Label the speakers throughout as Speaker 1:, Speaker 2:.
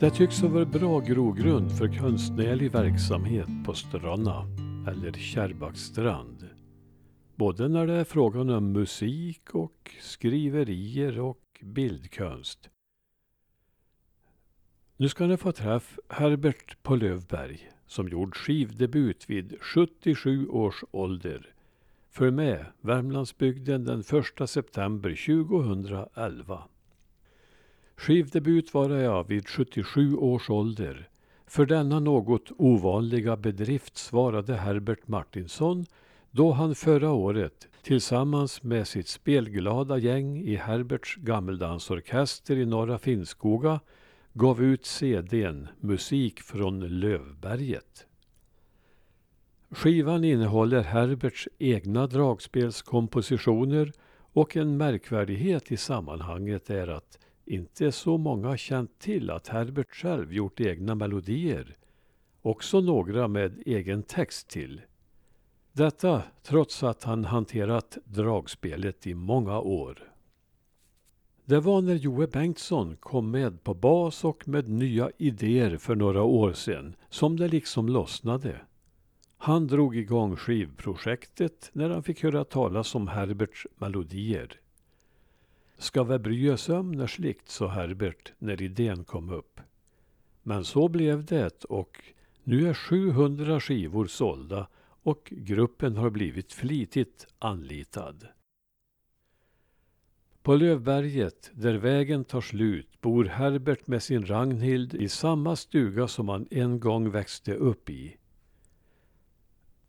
Speaker 1: Det tycks ha varit bra grogrund för konstnärlig verksamhet på Stranna eller Kärrbackstrand. Både när det är frågan om musik och skriverier och bildkonst. Nu ska ni få träff Herbert på Lövberg som gjort skivdebut vid 77 års ålder. För med Värmlandsbygden den 1 september 2011. Skivdebut var jag vid 77 års ålder. För denna något ovanliga bedrift svarade Herbert Martinsson då han förra året tillsammans med sitt spelglada gäng i Herberts gammeldansorkester i Norra Finnskoga gav ut CDn Musik från Lövberget. Skivan innehåller Herberts egna dragspelskompositioner och en märkvärdighet i sammanhanget är att inte så många har känt till att Herbert själv gjort egna melodier. Också några med egen text till. Detta trots att han hanterat dragspelet i många år. Det var när Joe Bengtsson kom med på bas och med nya idéer för några år sedan som det liksom lossnade. Han drog igång skivprojektet när han fick höra talas om Herberts melodier. Ska vi bry oss om när slikt, sa Herbert när idén kom upp. Men så blev det och nu är 700 skivor sålda och gruppen har blivit flitigt anlitad. På Lövberget, där vägen tar slut, bor Herbert med sin Ragnhild i samma stuga som han en gång växte upp i.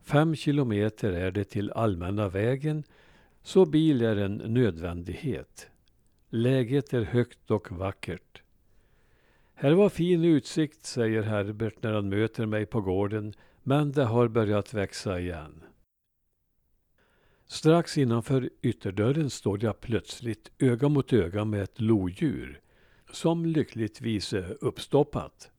Speaker 1: Fem kilometer är det till allmänna vägen, så bil är en nödvändighet. Läget är högt och vackert. Här var fin utsikt, säger Herbert när han möter mig på gården, men det har börjat växa igen. Strax innanför ytterdörren står jag plötsligt öga mot öga med ett lodjur som lyckligtvis är uppstoppat.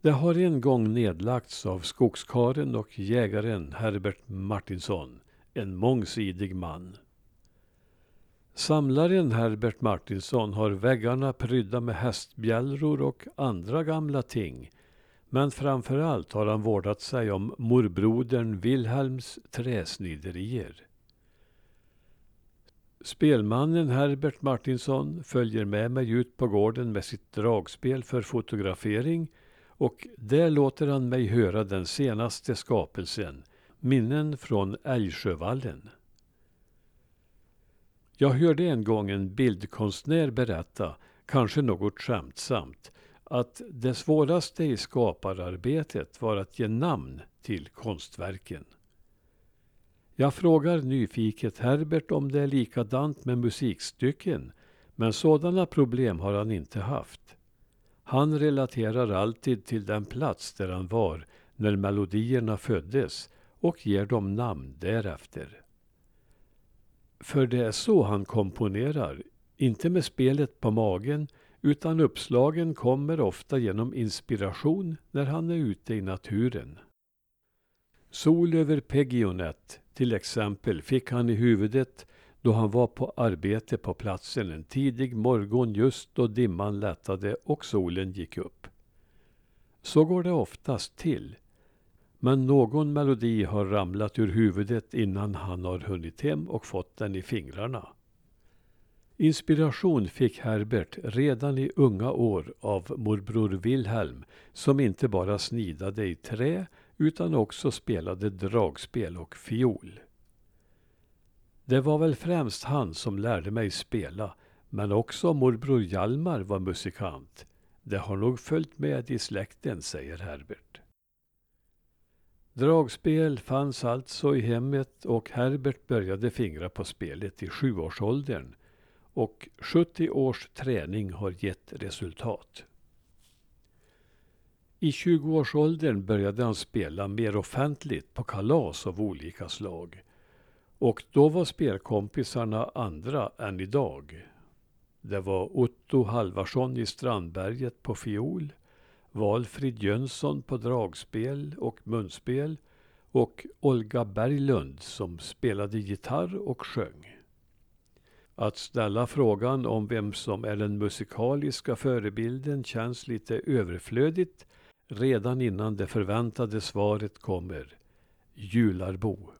Speaker 1: Det har en gång nedlagts av skogskaren och jägaren Herbert Martinsson, en mångsidig man. Samlaren Herbert Martinsson har väggarna prydda med hästbjällror och andra gamla ting. Men framför allt har han vårdat sig om morbrodern Wilhelms träsniderier. Spelmannen Herbert Martinsson följer med mig ut på gården med sitt dragspel för fotografering och där låter han mig höra den senaste skapelsen, minnen från Älgsjövallen. Jag hörde en gång en bildkonstnär berätta, kanske något skämtsamt, att det svåraste i skapararbetet var att ge namn till konstverken. Jag frågar nyfiket Herbert om det är likadant med musikstycken, men sådana problem har han inte haft. Han relaterar alltid till den plats där han var när melodierna föddes och ger dem namn därefter. För det är så han komponerar, inte med spelet på magen, utan uppslagen kommer ofta genom inspiration när han är ute i naturen. Sol över Pegionet till exempel fick han i huvudet då han var på arbete på platsen en tidig morgon just då dimman lättade och solen gick upp. Så går det oftast till. Men någon melodi har ramlat ur huvudet innan han har hunnit hem och fått den i fingrarna. Inspiration fick Herbert redan i unga år av morbror Wilhelm som inte bara snidade i trä utan också spelade dragspel och fiol. Det var väl främst han som lärde mig spela, men också morbror Hjalmar var musikant. Det har nog följt med i släkten, säger Herbert. Dragspel fanns alltså i hemmet och Herbert började fingra på spelet i sjuårsåldern och 70 års träning har gett resultat. I 20-årsåldern började han spela mer offentligt på kalas av olika slag. Och då var spelkompisarna andra än idag. Det var Otto Halvarsson i Strandberget på fiol, Valfrid Jönsson på dragspel och munspel och Olga Berglund som spelade gitarr och sjöng. Att ställa frågan om vem som är den musikaliska förebilden känns lite överflödigt redan innan det förväntade svaret kommer. Jularbo.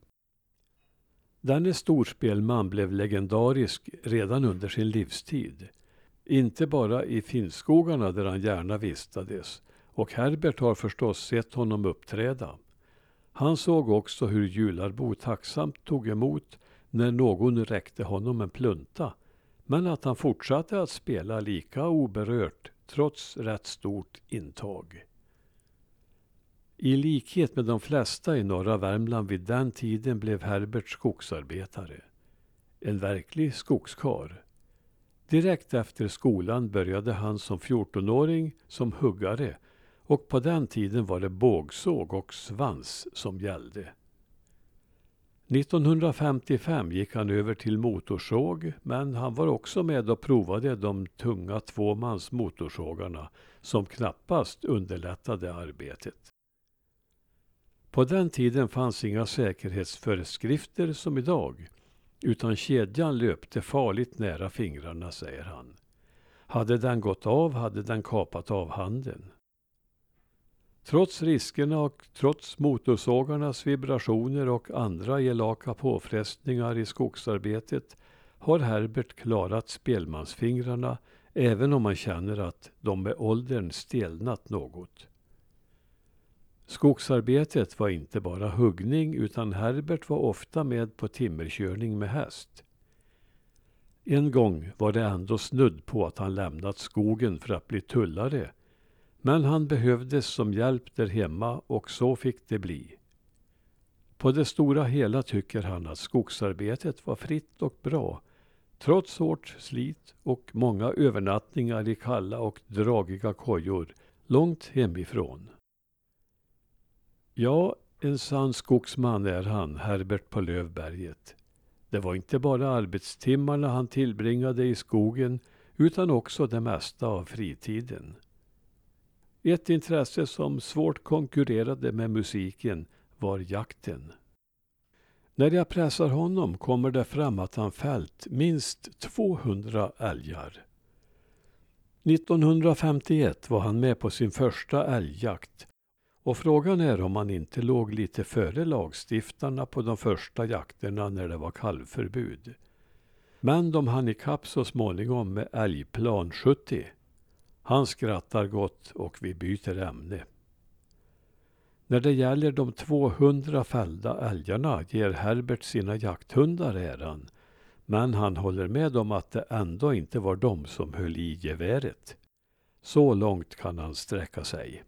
Speaker 1: Denne storspelman blev legendarisk redan under sin livstid. Inte bara i Finnskogarna där han gärna vistades. Och Herbert har förstås sett honom uppträda. Han såg också hur Jularbo tacksamt tog emot när någon räckte honom en plunta. Men att han fortsatte att spela lika oberört trots rätt stort intag. I likhet med de flesta i norra Värmland vid den tiden blev Herbert skogsarbetare. En verklig skogskar. Direkt efter skolan började han som 14-åring som huggare och på den tiden var det bågsåg och svans som gällde. 1955 gick han över till motorsåg men han var också med och provade de tunga tvåmans motorsågarna som knappast underlättade arbetet. På den tiden fanns inga säkerhetsföreskrifter som idag utan kedjan löpte farligt nära fingrarna, säger han. Hade den gått av hade den kapat av handen. Trots riskerna och trots motorsågarnas vibrationer och andra elaka påfrestningar i skogsarbetet har Herbert klarat spelmansfingrarna även om man känner att de med åldern stelnat något. Skogsarbetet var inte bara huggning utan Herbert var ofta med på timmerkörning med häst. En gång var det ändå snudd på att han lämnat skogen för att bli tullare. Men han behövdes som hjälp där hemma och så fick det bli. På det stora hela tycker han att skogsarbetet var fritt och bra trots hårt slit och många övernattningar i kalla och dragiga kojor långt hemifrån. Ja, en sann skogsman är han, Herbert på Lövberget. Det var inte bara arbetstimmarna han tillbringade i skogen utan också det mesta av fritiden. Ett intresse som svårt konkurrerade med musiken var jakten. När jag pressar honom kommer det fram att han fällt minst 200 älgar. 1951 var han med på sin första älgjakt och frågan är om man inte låg lite före lagstiftarna på de första jakterna när det var kalvförbud. Men de hann ikapp så småningom med älgplan 70. Han skrattar gott och vi byter ämne. När det gäller de 200 fällda älgarna ger Herbert sina jakthundar äran. Men han håller med om att det ändå inte var de som höll i geväret. Så långt kan han sträcka sig.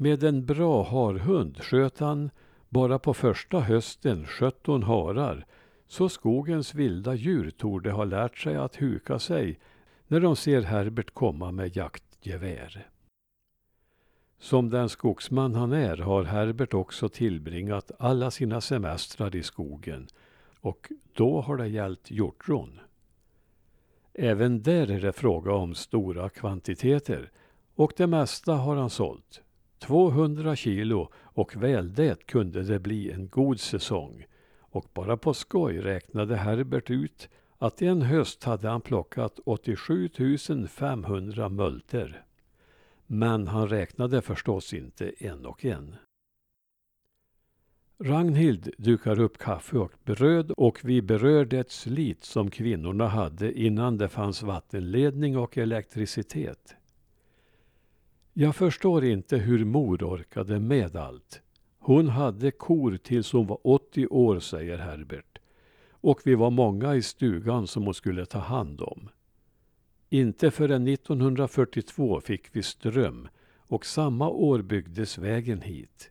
Speaker 1: Med en bra harhund sköt han bara på första hösten 17 harar så skogens vilda djur torde ha lärt sig att huka sig när de ser Herbert komma med jaktgevär. Som den skogsman han är har Herbert också tillbringat alla sina semestrar i skogen och då har det gällt hjortron. Även där är det fråga om stora kvantiteter och det mesta har han sålt. 200 kilo och väl det kunde det bli en god säsong. Och bara på skoj räknade Herbert ut att en höst hade han plockat 87 500 multer. Men han räknade förstås inte en och en. Ragnhild dukar upp kaffe och bröd och vi berör det slit som kvinnorna hade innan det fanns vattenledning och elektricitet. Jag förstår inte hur mor orkade med allt. Hon hade kor tills hon var 80 år, säger Herbert. Och vi var många i stugan som hon skulle ta hand om. Inte förrän 1942 fick vi ström och samma år byggdes vägen hit.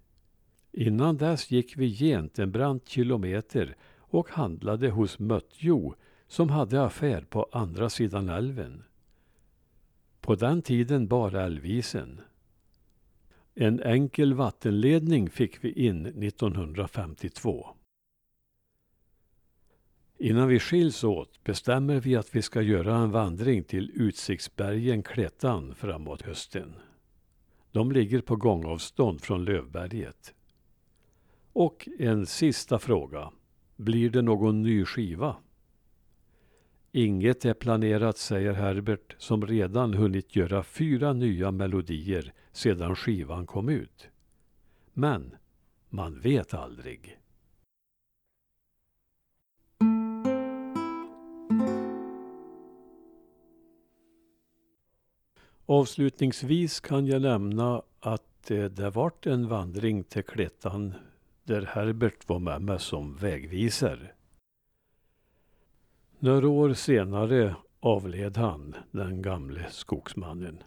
Speaker 1: Innan dess gick vi gent en brant kilometer och handlade hos Möttjo som hade affär på andra sidan älven. På den tiden bar älvisen. En enkel vattenledning fick vi in 1952. Innan vi skiljs åt bestämmer vi att vi ska göra en vandring till Utsiktsbergen Klättan framåt hösten. De ligger på gångavstånd från Lövberget. Och en sista fråga. Blir det någon ny skiva? Inget är planerat, säger Herbert som redan hunnit göra fyra nya melodier sedan skivan kom ut. Men man vet aldrig. Avslutningsvis kan jag nämna att eh, det vart en vandring till Klettan där Herbert var med mig som vägvisare. Några år senare avled han, den gamle skogsmannen.